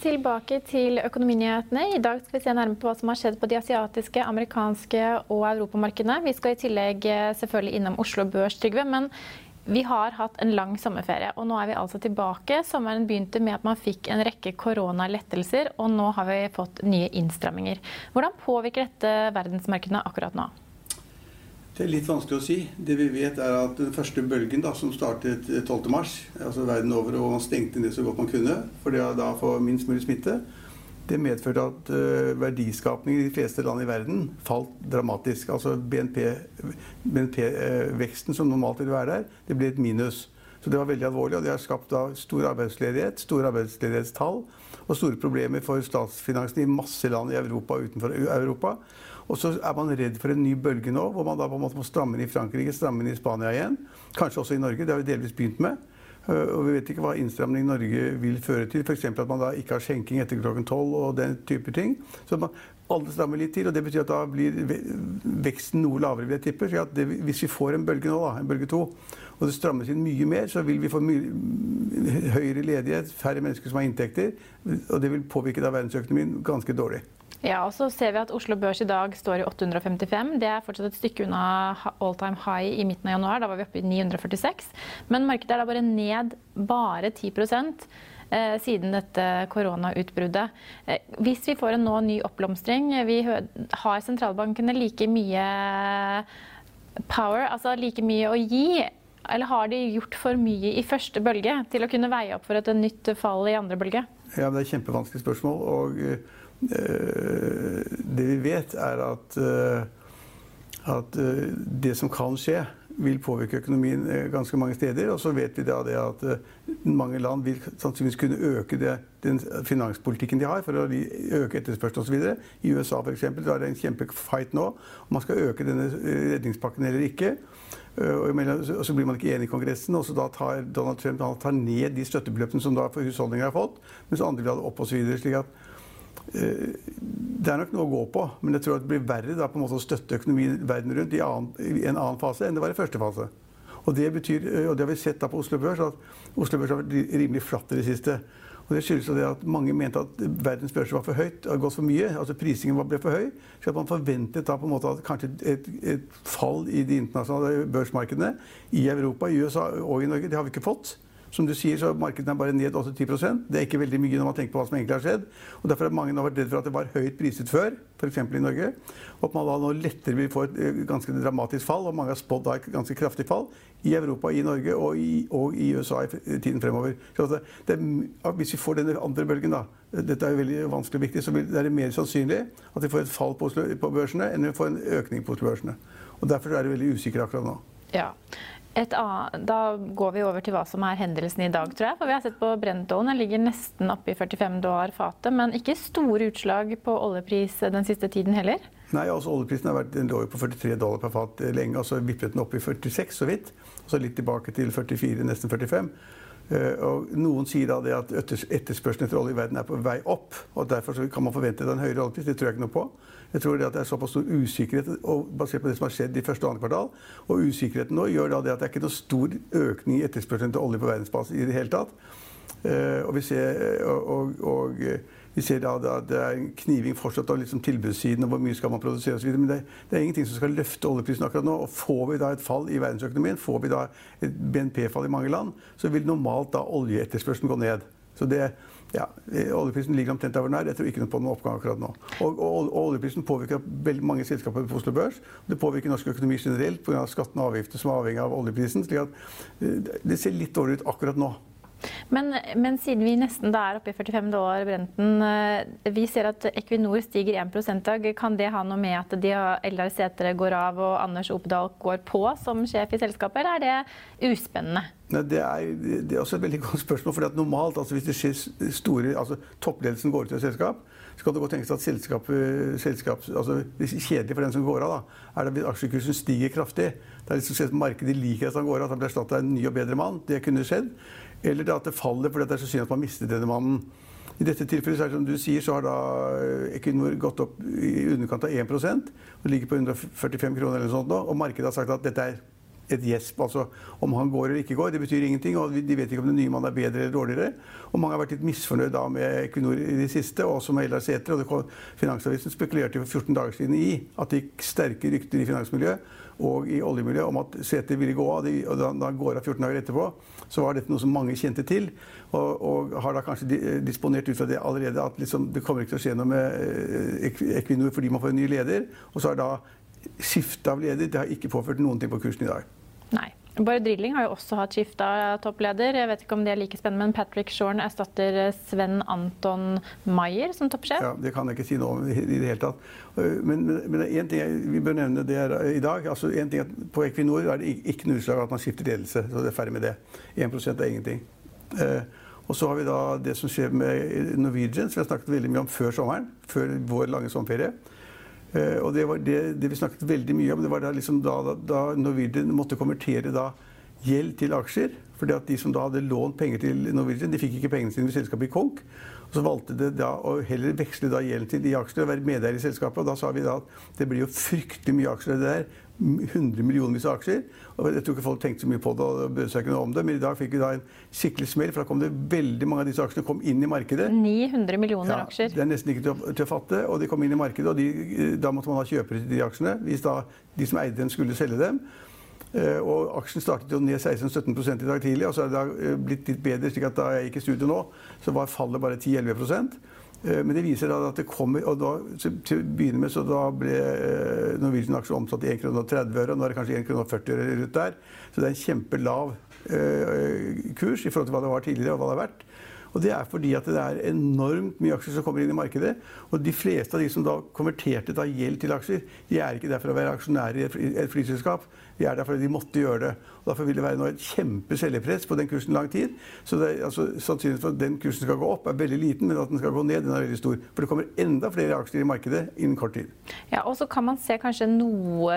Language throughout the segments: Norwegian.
Tilbake til Økonominyhetene. I dag skal vi se nærmere på hva som har skjedd på de asiatiske, amerikanske og europamarkedene. Vi skal i tillegg eh, selvfølgelig innom Oslo Børs, Trygve. Men vi har hatt en lang sommerferie, og nå er vi altså tilbake. Sommeren begynte med at man fikk en rekke koronalettelser, og nå har vi fått nye innstramminger. Hvordan påvirker dette verdensmarkedene akkurat nå? Det er litt vanskelig å si. Det vi vet er at Den første bølgen da, som startet 12.3, altså verden over, og man stengte ned så godt man kunne for det da få minst mulig smitte, det medførte at uh, verdiskapningen i de fleste land i verden falt dramatisk. Altså BNP-veksten BNP, uh, som normalt ville være der, det ble et minus. Så det var veldig alvorlig, og det har skapt da stor arbeidsledighet, store arbeidsledighetstall og store problemer for statsfinansene i masse land i Europa utenfor Europa. Og så er man redd for en ny bølge nå, hvor man da på en måte må stramme inn i Frankrike, stramme inn i Spania igjen. Kanskje også i Norge. Det har vi delvis begynt med. Eh, og vi vet ikke hva innstramning i Norge vil føre til. F.eks. at man da ikke har skjenking etter klokken tolv og den type ting. Så man, alle strammer litt til, og det betyr at da blir veksten noe lavere, vil jeg tippe. Så det, hvis vi får en bølge nå, da, en bølge to, og det strammes inn mye mer, så vil vi få høyere ledighet, færre mennesker som har inntekter, og det vil påvirke da verdensøkonomien ganske dårlig. Ja, og så ser vi at Oslo Børs i dag står i 855. Det er fortsatt et stykke unna all time high i midten av januar. Da var vi oppe i 946. Men markedet er da bare ned bare 10 eh, siden dette koronautbruddet. Eh, hvis vi får en nå ny oppblomstring, vi har sentralbankene like mye power, altså like mye å gi? Eller har de gjort for mye i første bølge til å kunne veie opp for et nytt fall i andre bølge? Ja, Det er et kjempevanskelig spørsmål. og Eh, det vi vet, er at, eh, at eh, det som kan skje, vil påvirke økonomien ganske mange steder. Og så vet vi da det at mange land vil sannsynligvis kunne øke det, den finanspolitikken de har, for å øke etterspørselen osv. I USA f.eks. er det en kjempefight nå om man skal øke denne redningspakken eller ikke. Og så blir man ikke enig i Kongressen, og så da tar Donald Trump tar ned de støttebeløpene som da for husholdninger har fått, mens andre vil ha det opp osv. slik at Eh, det er nok noe å gå på, men jeg tror det blir verre da, å støtte økonomien verden rundt i, annen, i, en annen fase enn det var i første fase. Og det, betyr, eh, og det har vi sett på Oslo Børs, at Oslo Børs har vært rimelig flatt i det siste. Og Det skyldes det at mange mente at verdens børser var for høyt, har gått for mye. altså Prisingen ble for høy. Så man forventet da på en måte at kanskje et, et fall i de internasjonale børsmarkedene i Europa, i USA og i Norge. Det har vi ikke fått. Som du sier, så Markedene er bare ned 8-10 Det er ikke veldig mye når man tenker på hva som egentlig har skjedd. og Derfor har mange nå vært redd for at det var høyt priset før, f.eks. i Norge. Og at man da nå lettere vil få et eh, ganske dramatisk fall. Og mange har spådd et ganske kraftig fall i Europa, i Norge og i, og i USA i tiden fremover. Så det, det, hvis vi får denne andre bølgen, da, dette er veldig vanskelig og viktig, så er det mer sannsynlig at vi får et fall på, på børsene enn vi får en økning på børsene. Og Derfor er det veldig usikkert akkurat nå. Ja. Annet, da går vi over til hva som er hendelsen i dag, tror jeg. For vi har sett på Brentollen, den ligger nesten oppe i 45 dollar fatet. Men ikke store utslag på oljepris den siste tiden heller? Nei, altså Oljeprisen har vært, lå jo på 43 dollar per fat lenge, og så vippet den opp i 46 så vidt. Og så litt tilbake til 44, nesten 45. Uh, og Noen sier da det at etterspørselen etter olje i verden er på vei opp. og Derfor kan man forvente en høyere oljepris. Det tror jeg ikke noe på. Jeg tror det at det er såpass stor usikkerhet basert på det som har skjedd i første og andre kvartal. Og usikkerheten nå gjør da det at det er ikke noe stor økning i etterspørselen til olje på verdensbasis i det hele tatt. Uh, og vi ser, og, og, og vi ser da at det er kniving fortsatt av liksom tilbudssiden og hvor mye skal man produsere osv. Men det, det, er ingenting som skal løfte oljeprisen akkurat nå. Og får vi da et fall i verdensøkonomien, får vi da et BNP-fall i mange land, så vil normalt da oljeetterspørselen gå ned. Så det, ja, Oljeprisen ligger omtrent der den er. Jeg tror ikke noe på noen oppgang akkurat nå. Og, og, og, Oljeprisen påvirker veldig mange selskaper på Oslo Børs. Det påvirker norsk økonomi generelt pga. skattene og avgifter som er avhengig av oljeprisen. slik at eh, det ser litt dårlig ut akkurat nå. Men, men, siden vi nesten da er oppe i 45 dollar Brenten, vi ser at Equinor stiger 1 dag. Kan det ha noe med at de Eldar Sætre går av og Anders Opedal går på som sjef i selskapet, eller er det uspennende? Nei, det, er, det, er, også et veldig godt spørsmål. for normalt, altså Hvis det skjer store, altså toppledelsen går ut av et selskap, så kan det godt tenkes at selskap, selskap, altså det er kjedelig for den som går av, da, er det at aksjekursen stiger kraftig. Det er liksom Markedet liker at han går av, at han blir erstatta av en ny og bedre mann. Det kunne skjedd. Eller at det faller fordi det er så synd at man mistet denne mannen. I dette tilfellet er det som du sier, så har da eh, Equinor gått opp i underkant av 1% og ligger på 145 kroner eller noe sånt nå. Og markedet har sagt at dette er et gjesp. Altså om han går eller ikke går, det betyr ingenting. Og de vet ikke om den nye mannen er bedre eller dårligere. Og mange har vært litt misfornøyd da med Equinor i det siste, og også med Eldar Sætre. Og Finansavisen spekulerte for 14 dager siden i at det gikk sterke rykter i finansmiljøet og i oljemiljøet om at Sæther ville gå av. og da han går av 14 dager etterpå, så var dette noe som mange kjente til. Og, og har da kanskje disponert ut fra det allerede at liksom, det kommer ikke til å skje noe med eh, Equinor fordi man får en ny leder. Og så har da skifte av leder det har ikke påført noen ting på kursen i dag. Nei. Bare Drilling har jo også hatt skifta toppleder. Jeg vet ikke om det er like spennende, men Patrick Shorn erstatter Sven Anton Maier som toppsjef. Ja, Det kan jeg ikke si noe om i det hele tatt. Men, men, men en ting jeg, vi bør nevne det er i dag. altså en ting at På Equinor er det ikke noe utslag at man skifter ledelse. så det er ferdig med det. 1 er ingenting. Eh, og så har vi da det som skjer med Norwegian, som vi har snakket veldig mye om før sommeren. Før vår lange sommerferie. Uh, og det, var det, det, vi snakket veldig mye om, det var da, liksom da, da Norwegian måtte konvertere da gjeld til aksjer. fordi at de som da hadde lånt penger til Norwegian, de fikk ikke pengene sine ved selskapet i konk. Så valgte de da å heller veksle da gjelden til de aksjene og være medeier i selskapet. Og da sa vi da at det blir jo fryktelig mye aksjer det der. 100 millionvis av aksjer. Og jeg tror ikke folk tenkte så mye på det og brød seg ikke noe om det. Men i dag fikk vi da en skikkelig smell, for da kom det veldig mange av disse aksjene kom inn i markedet. 900 millioner ja, aksjer. Det er nesten ikke til å, til å, fatte. Og de kom inn i markedet, og de, da måtte man ha kjøpere til de aksjene. Hvis da de som eide dem, skulle selge dem. Uh, og aksjen startet jo ned 16-17% i dag tidlig, og så er det da uh, blitt litt bedre. slik at Da jeg gikk i studio nå, så var fallet bare 10-11 Eh, men det viser at det kommer og da, Til å begynne med så da ble eh, Norwegian-aksjer omsatt i 1,30 kr. Nå er det kanskje 1,40 kr rundt der. Så det er en kjempelav eh, kurs i forhold til hva det var tidligere og hva det har vært. Og det er fordi at det er enormt mye aksjer som kommer inn i markedet. Og de fleste av de som da konverterte da gjeld til aksjer, de er ikke der for å være aksjonærer i et flyselskap. De er der fordi de måtte gjøre det. Og Derfor vil det være nå et kjempeselgepress på den kursen lang tid. Så det, altså, sannsynligheten for at den kursen skal gå opp, er veldig liten, men at den skal gå ned, den er veldig stor. For det kommer enda flere aksjer i markedet innen kort tid. Ja, Og så kan man se kanskje noe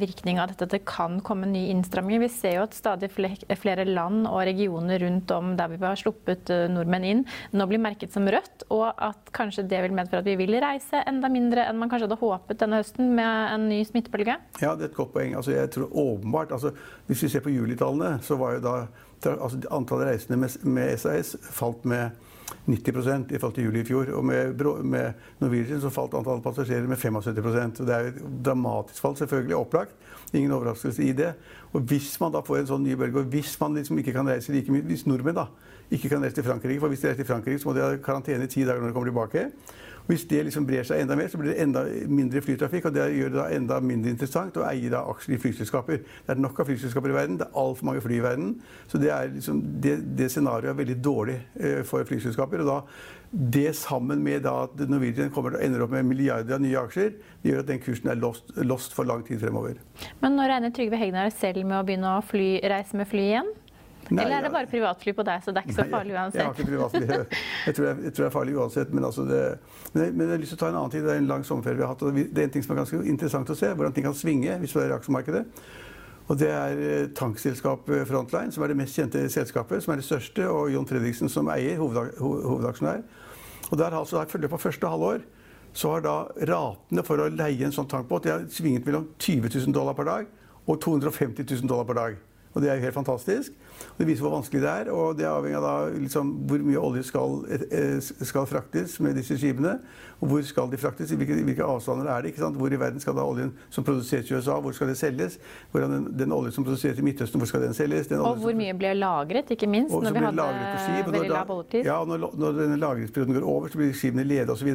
virkning av dette, at det kan komme nye innstramminger. Vi ser jo at stadig flere land og regioner rundt om der vi har sluppet eh, nordmenn inn, nå blir merket som rødt, og at kanskje det vil medføre at vi vil reise enda mindre enn man kanskje hadde håpet denne høsten med en ny smittebølge? Ja, det er et godt poeng. Altså, jeg tror åpenbart. Altså, hvis vi ser på julitallene, så var jo da altså, antallet reisende med, med, SAS falt med 90% i forhold til juli i fjor. Og med, med Norwegian så falt antallet passasjerer med 75 og Det er jo et dramatisk fall, selvfølgelig. Opplagt. Ingen overraskelse i det. Og hvis man da får en sånn ny bølge, og hvis man liksom ikke kan reise like mye Hvis nordmenn da ikke kan reise til Frankrike, for hvis de reiser til Frankrike, så må de ha karantene i ti dager når de kommer tilbake. Hvis det liksom brer seg enda mer, så blir det enda mindre flytrafikk. og Det gjør det da enda mindre interessant å eie da aksjer i flyselskaper. Det er nok av flyselskaper i verden. Det er altfor mange fly i verden. Så det, er liksom, det, det scenarioet er veldig dårlig eh, for flyselskaper. Og da det sammen med da at Norwegian kommer til å ende opp med milliarder av nye aksjer, det gjør at den kursen er lost, lost for lang tid fremover. Men nå regner Trygve Hegnar selv med å begynne å fly, reise med fly igjen? Nei, Eller er det bare privatfly på deg, så det er ikke så farlig uansett? Jeg, jeg har ikke privatfly. Jeg tror, jeg, jeg tror det er farlig uansett. Men, altså det, men, jeg, men, jeg, har lyst til å ta en annen tid. Det er en lang sommerferie vi har hatt. og Det er en ting som er ganske interessant å se. Hvordan ting kan svinge hvis du er i aksjemarkedet. Og det er eh, tankselskapet Frontline, som er det mest kjente selskapet, som er det største, og John Fredriksen som eier, hovedaksjonær. Og der altså, I løpet av første halvår så har da ratene for å leie en sånn tankbåt har svinget mellom 20 000 dollar per dag og 250 000 dollar per dag. Og det er jo helt fantastisk. Det viser hvor vanskelig det er. Og det er avhengig av da, liksom, hvor mye olje skal, eh, skal, fraktes med disse skipene. Og hvor skal de fraktes? I hvilke, hvilke avstander er det? ikke sant? Hvor i verden skal da oljen som produseres i USA, hvor skal det selges? Den, den, oljen som produseres i Midtøsten, hvor skal den selges? Den og hvor mye blir lagret, ikke minst, når vi hadde skip, veldig lav oljetid? Ja, når, når denne lagringsperioden går over, så blir skipene ledige osv.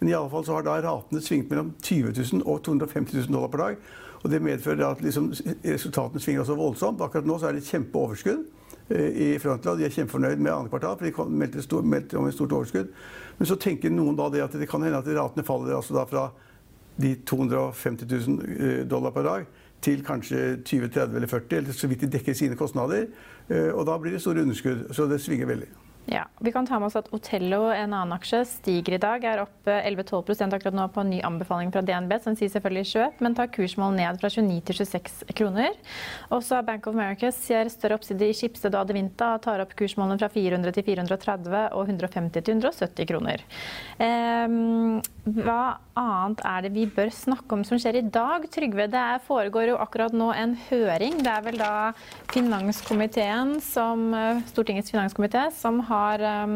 Men i alle fall så har da ratene svingt mellom 20 000 og 250 000 dollar per dag. Og Det medfører at liksom, resultatene svinger så voldsomt. Akkurat nå er det et kjempeoverskudd eh, i Frontland. De er kjempefornøyd med andre kvartal, for de meldte, stor, meldte om et stort overskudd. Men så tenker noen da det at det kan hende at ratene faller altså fra de 250 000 eh, dollar per dag til kanskje 20, 30 eller 40, eller så vidt de dekker sine kostnader. Eh, og da blir det store underskudd. Så det svinger veldig. Ja, Vi kan ta med oss at Otello, en annen aksje, stiger i dag. Er opp 11-12 eh, akkurat nå på en ny anbefaling fra DNB, som sier selvfølgelig kjøp, men tar kursmål ned fra 29 til 26 kroner. Også Bank of America ser større oppside i Skipsted og Adevinta, tar opp kursmålene fra 400 til 430 og 150 til 170 kroner. Um, hva annet er det vi bør snakke om som skjer i dag? Trygve, det foregår jo akkurat nå en høring. Det er vel da finanskomiteen som, eh, Stortingets finanskomité som har um,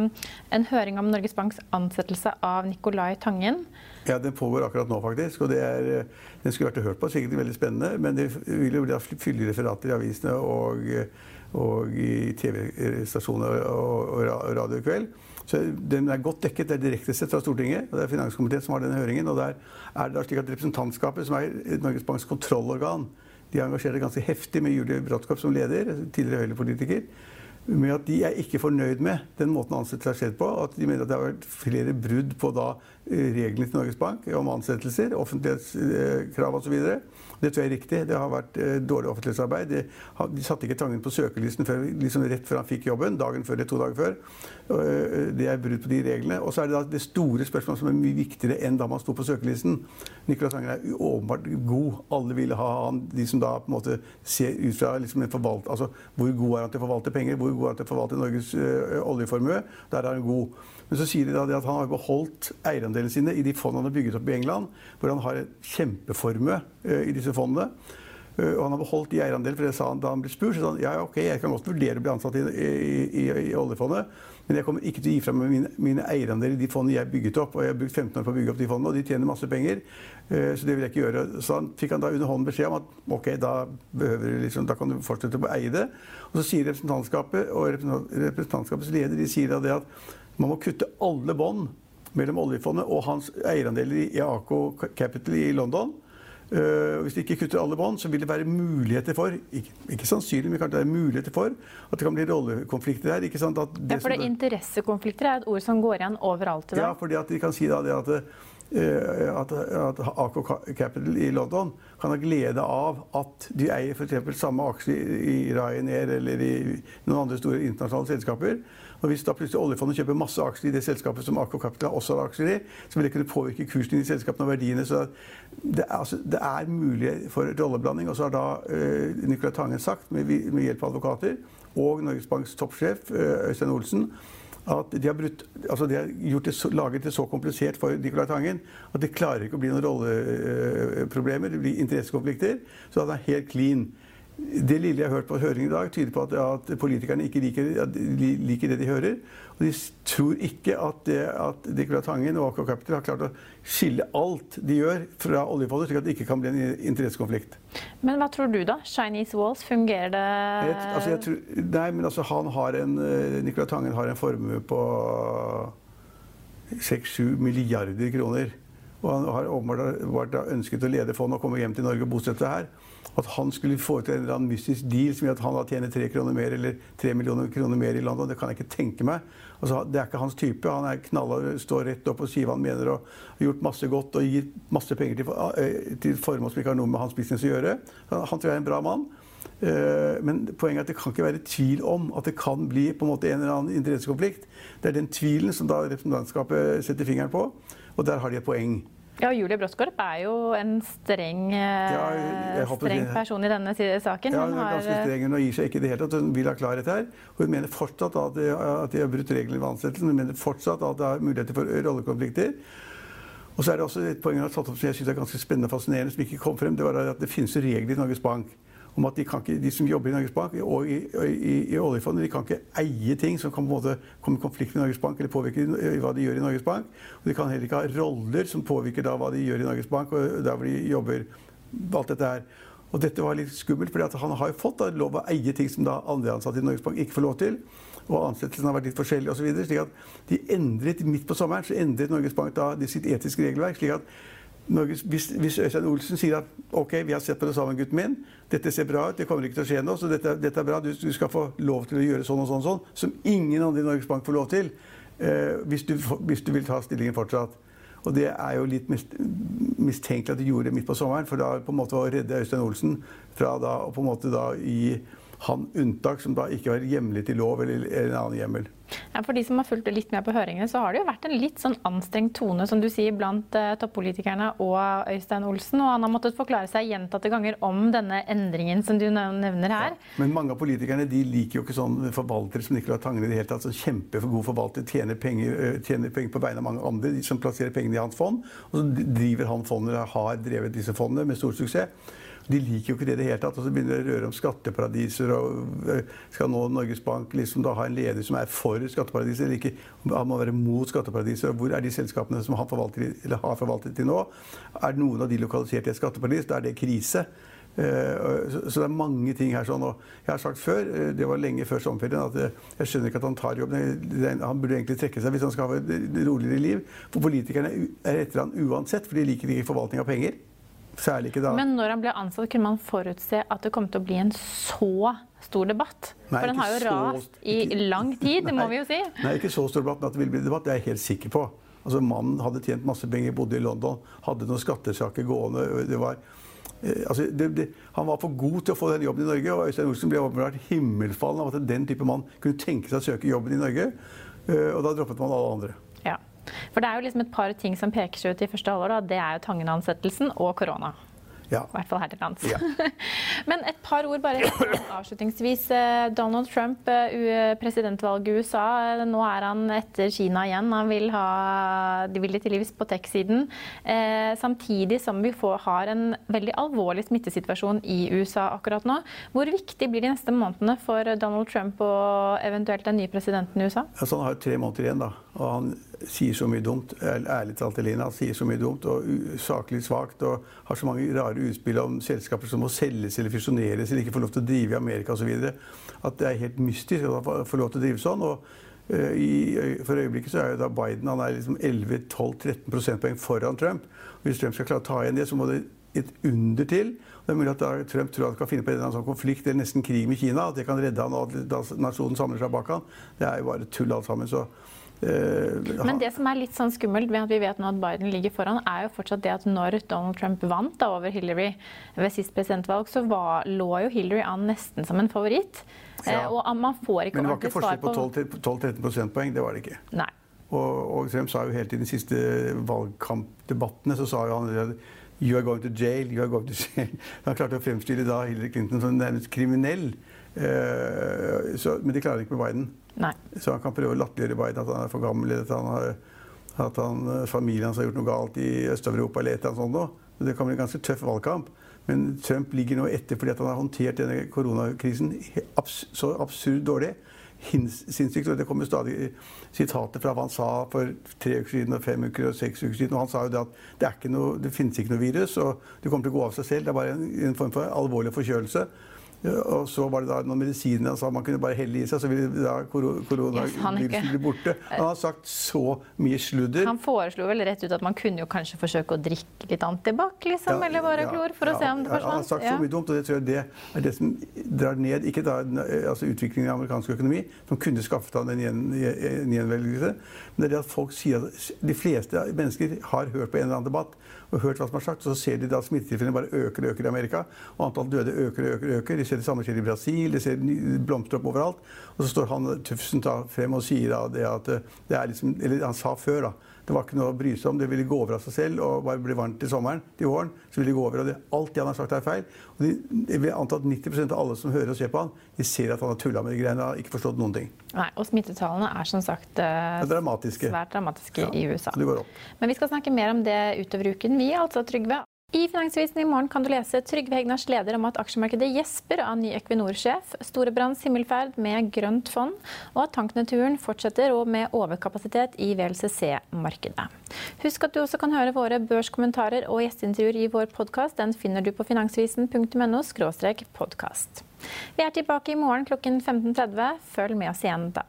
en høring om Norges Banks ansettelse av Nicolai Tangen. Ja, Den pågår akkurat nå, faktisk. og er, Den skulle vært hørt på. Sikkert veldig spennende. Men det vil jo bli fyldige referater i avisene og, og i TV-stasjoner og, og radio i kveld. Så Den er godt dekket. Det er direkte sett fra Stortinget. og Det er finanskomiteen som har denne høringen. og Der er det slik at Representantskapet, som er Norges Banks kontrollorgan, de engasjerer ganske heftig med Julie Brodtkorp som leder, tidligere Høyre-politiker med at de er ikke fornøyd med den måten ansettelser har skjedd på. At de mener at det har vært flere brudd på da eh, reglene til Norges Bank om ansettelser, offentlighetskrav osv. Det tror jeg er riktig. Det har vært eh, dårlig offentlighetsarbeid. De, de satte ikke Tangen på søkelisten før, liksom rett før han fikk jobben. Dagen før eller to dager før. Eh, det er brudd på de reglene. Og så er det da det store spørsmålet som er mye viktigere enn da man sto på søkelisten. Nicolai Tangen er åpenbart god. Alle ville ha han. De som da på en måte ser ut fra liksom en forvalt, altså Hvor god er han til å forvalte penger? Hvor god er til å forvalte Norges øh, oljeformue? Der er han god. Men så sier de da at han har beholdt eierandelene sine i de fondene han har bygget opp i England, hvor han har en kjempeformue uh, i disse fondene. Uh, og han har beholdt de eierandelene, for det sa han da han ble spurt. Så sa han ja, ok, jeg kan godt vurdere å bli ansatt i, i, i, i oljefondet, men jeg kommer ikke til å gi fra meg mine, mine eierandeler i de fondene jeg bygget opp. Og jeg har brukt 15 år på å bygge opp de fondene, og de tjener masse penger. Uh, så det vil jeg ikke gjøre. Så han fikk han da under hånden beskjed om at ok, da, liksom, da kan du fortsette å eie det. Og så sier representantskapet og representantskapets leder de sier det at man må kutte alle bånd mellom oljefondet og hans eierandeler i AK Capital i London. Uh, hvis de ikke kutter alle bånd, så vil det være muligheter for ikke, ikke sannsynlig, men kanskje det er muligheter for at det kan bli rollekonflikter her. ikke sant? At det ja, for det som, interessekonflikter er et ord som går igjen overalt i dag. Ja, fordi at de kan si da det at Eh, at, at AK Capital i London kan ha glede av at de eier f.eks. samme aksje i Ryanair eller i noen andre store internasjonale selskaper. Og Hvis da plutselig oljefondet kjøper masse aksjer i det selskapet som Aker Capital også har aksjer i, så vil det kunne påvirke kursen i selskapene og verdiene. Så det er, altså, det er mulig for rolleblanding. Og så har da uh, Nicolai Tangen sagt, med, med hjelp av advokater, og Norges Banks toppsjef uh, Øystein Olsen, at de har, brutt, altså de har det så, laget det så komplisert for Nicolai Tangen at det klarer ikke å bli noen rolleproblemer. Det blir interessekonflikter. Så han er helt clean. Det lille jeg har hørt på høringen i dag, tyder på at, at politikerne ikke liker, liker, det de hører. Og de tror ikke at, det, at Nicolai Tangen og AK Capital har klart å skille alt de gjør fra oljefondet, slik at det ikke kan bli en interessekonflikt. Men hva tror du, da? Chinese Walls, fungerer det jeg, altså tror, Nei, men altså han har en eh, Nicolai Tangen har en formue på 6-7 milliarder kroner. Og han har åpenbart ønsket å lede fondet og komme hjem til Norge og bosette her. At han skulle få til en eller annen mystisk deal som gjør at han da tjener tre kroner mer eller tre millioner kroner mer i London, det kan jeg ikke tenke meg. Altså, det er ikke hans type. Han er knalla, står rett opp og sier hva han mener og har gjort masse godt og gir masse penger til, eh, til formål som ikke har noe med hans business å gjøre. Han tror jeg er en bra mann. Eh, men poenget er at det kan ikke være tvil om at det kan bli en en eller annen interessekonflikt. Det er den tvilen som da representantskapet setter fingeren på, og der har de et poeng. Ja, Julie Bråskorp er jo en streng, ja, streng person i denne saken. Ja, hun er ganske streng. Hun gir seg ikke i det hele tatt. Hun vil ha klarhet her. Hun mener fortsatt at de, at de har brutt reglene ved ansettelsen. Hun mener fortsatt at det er muligheter for rollekonflikter. Og så er det også et poeng hun har tatt opp som jeg synes er ganske spennende og fascinerende, som ikke kom frem. Det var at det finnes regler i Norges Bank om at de, ikke, de, som jobber i Norges Bank og i, i, i, oljefondet, de kan ikke eie ting som kan komme i konflikt med Norges Bank eller påvirke hva de gjør i Norges Bank. Og de kan heller ikke ha roller som påvirker hva de gjør i Norges Bank og der hvor de jobber. alt dette her. Og dette var litt skummelt, for han har jo fått da, lov å eie ting som andre ansatte i Norges Bank ikke får lov til. Og ansettelsen har vært litt forskjellig osv. Slik at de endret midt på sommeren så endret Norges Bank da sitt etiske regelverk. slik at Norges, hvis, hvis, Øystein Olsen sier at ok, vi har sett på det sammen, gutten min, dette ser bra ut, det kommer ikke til å skje noe, så dette, dette er bra, du, du, skal få lov til å gjøre sånn og sånn, sånn som ingen andre i Norges Bank får lov til, eh, hvis, du, hvis, du, vil ta stillingen fortsatt. Og det er jo litt mistenkelig at de gjorde det midt på sommeren, for da på en måte å redde Øystein Olsen fra da, på en måte da i han unntak som da ikke var hjemlet i lov eller, en annen hjemmel. Ja, for de som har fulgt litt med på høringene, så har det jo vært en litt sånn anstrengt tone som du sier, blant uh, toppolitikerne og Øystein Olsen. Og han har måttet forklare seg gjentatte ganger om denne endringen som du nevner her. Ja, men mange av politikerne de liker jo ikke sånn forvaltere som Nicolai Tangen i det hele tatt. Sånn kjempegod forvalter, tjener penger, tjener penger på vegne av mange andre, de som plasserer pengene i hans fond. Og så driver han fondet, har drevet disse fondene med stor suksess. De liker jo ikke det i det hele tatt. Og så begynner de å røre om skatteparadiser. og eh, Skal nå Norges Bank liksom da ha en leder som er for skatteparadiser, eller ikke? Han må være mot skatteparadiser. og Hvor er de selskapene som han forvalter, har forvaltet til nå? Er noen av de lokalisert i et skatteparadis? Da er det krise. Eh, så det er mange ting her. sånn, og Jeg har sagt før, eh, det var lenge før sommerferien, at jeg skjønner ikke at han tar jobben. Han burde egentlig trekke seg hvis han skal ha et roligere liv. For politikerne er etter han uansett, for de liker ikke forvaltning av penger. Særlig ikke da. Men når han ble ansatt, kunne man forutse at det kom til å bli en så stor debatt? Nei, For den har jo rast i lang tid, det må vi jo si. Nei, ikke så stor debatt, men at det ville bli debatt, det er jeg helt sikker på. Altså, Mannen hadde tjent masse penger, bodde i London, hadde noen skattesaker gående. det var... Eh, altså, det, det, han var for god til å få den jobben i Norge, og Øystein Olsen ble åpenbart himmelfallen av at den type mann kunne tenke seg å søke jobben i Norge. Eh, og da droppet man alle andre. For det er jo liksom et par ting som peker seg ut i første halvår. Det er jo Tangen-ansettelsen og korona. Ja. I hvert fall her til lands. Ja. Men et par ord bare avslutningsvis. Eh, Donald Trump, eh, presidentvalget i USA. Nå er han etter Kina igjen. Han vil ha de vil det til livs på tech-siden. Eh, samtidig som vi får, har en veldig alvorlig smittesituasjon i USA akkurat nå. Hvor viktig blir de neste månedene for Donald Trump og eventuelt den nye presidenten i USA? Altså, han har tre måneder igjen, da. Og han sier så mye dumt. Ærlig talt, Elina. Sier så mye dumt og saklig svakt. Og har så mange rare utspill om selskaper som må selges eller fusjoneres eller ikke får lov til å drive i Amerika osv. At det er helt mystisk å få lov til å drive sånn. og uh, i, For øyeblikket så er jo da Biden han er liksom 11-12-13 prosentpoeng foran Trump. Og hvis Trump skal klare å ta igjen det, så må det et under til. Det er mulig at Trump tror han kan finne på en eller annen sånn konflikt eller nesten krig med Kina. At det kan redde han og at nasjonen samler seg bak han. Det er jo bare tull alt sammen. så Eh, Men det som er litt sånn skummelt ved at vi vet nå at Biden ligger foran, er jo fortsatt det at når Donald Trump vant da, over Hillary ved sist presidentvalg, så var, lå jo Hillary an nesten som en favoritt. Ja. Uh, og man får ikke Men det var ikke forskjell på 12-13 prosentpoeng. Det var det ikke. Nei. Og, og, Trump sa jo helt i de siste valgkampdebattene så sa jo han You are going to jail, you are going to jail. Han klarte å fremstille da Hillary Clinton som nærmest kriminell. Uh, så, men de klarer ikke med Biden. Nei. Så han kan prøve å latterliggjøre Biden, at han er for gammel, at, han har, at han, eh, familien hans har gjort noe galt i Øst-Europa, eller et eller annet sånt noe. Det kan bli en ganske tøff valgkamp. Men Trump ligger nå etter fordi han har håndtert denne koronakrisen abs så absurd dårlig. Sinnssykt. Det kommer stadig sitater fra hva han sa for tre uker siden, og fem uker og seks uker siden. Og han sa jo det at det, er ikke noe, det finnes ikke noe virus, og det kommer til å gå av seg selv. Det er bare en, en form for alvorlig forkjølelse. Og så var det da noen medisiner han sa man kunne bare helle i seg, så ville da koronaviruset yes, bli borte. Han har sagt så mye sludder. Han foreslo vel rett ut at man kunne jo kanskje forsøke å drikke litt antibac, liksom, ja, eller bare klor, for ja, å se om det forsvant. Han har sagt så mye dumt, og det tror jeg det er det som drar ned ikke da, altså utviklingen i amerikansk økonomi, som kunne skaffet han en, gjenvelgelse, men det er det at folk sier at de fleste mennesker har hørt på en eller annen debatt og hørt hva som er sagt, og så ser de da smittetilfellene bare øker og øker i Amerika, og antall døde øker og øker. og øker. De ser det samme skjer i Brasil, de ser blomster opp overalt. Og så står han Tufsen frem og sier da, det at det er liksom Eller han sa før, da. Det var ikke noe å bry seg om. Det ville gå over av seg selv og bare bli varmt til sommeren. Til våren så ville det gå over. og det, Alt det han har sagt, er feil. Og de, jeg vil anta at 90% av alle som hører og ser på han, de ser at han har tulla med de greiene. Har ikke forstått noen ting. Nei, Og smittetallene er som sagt er dramatiske. svært dramatiske Ja, i USA. Men vi skal snakke mer om det utover uken, vi altså, Trygve. I Finansavisen i morgen kan du lese Trygve Hegnars leder om at aksjemarkedet gjesper av ny Equinor-sjef, Storebrands himmelferd med grønt fond, og at tanknedturen fortsetter og med overkapasitet i VLCC-markedet. Husk at du også kan høre våre børskommentarer og gjesteintervjuer i vår podkast. Den finner du på finansavisen.no podkast. Vi er tilbake i morgen klokken 15.30. Følg med oss igjen da.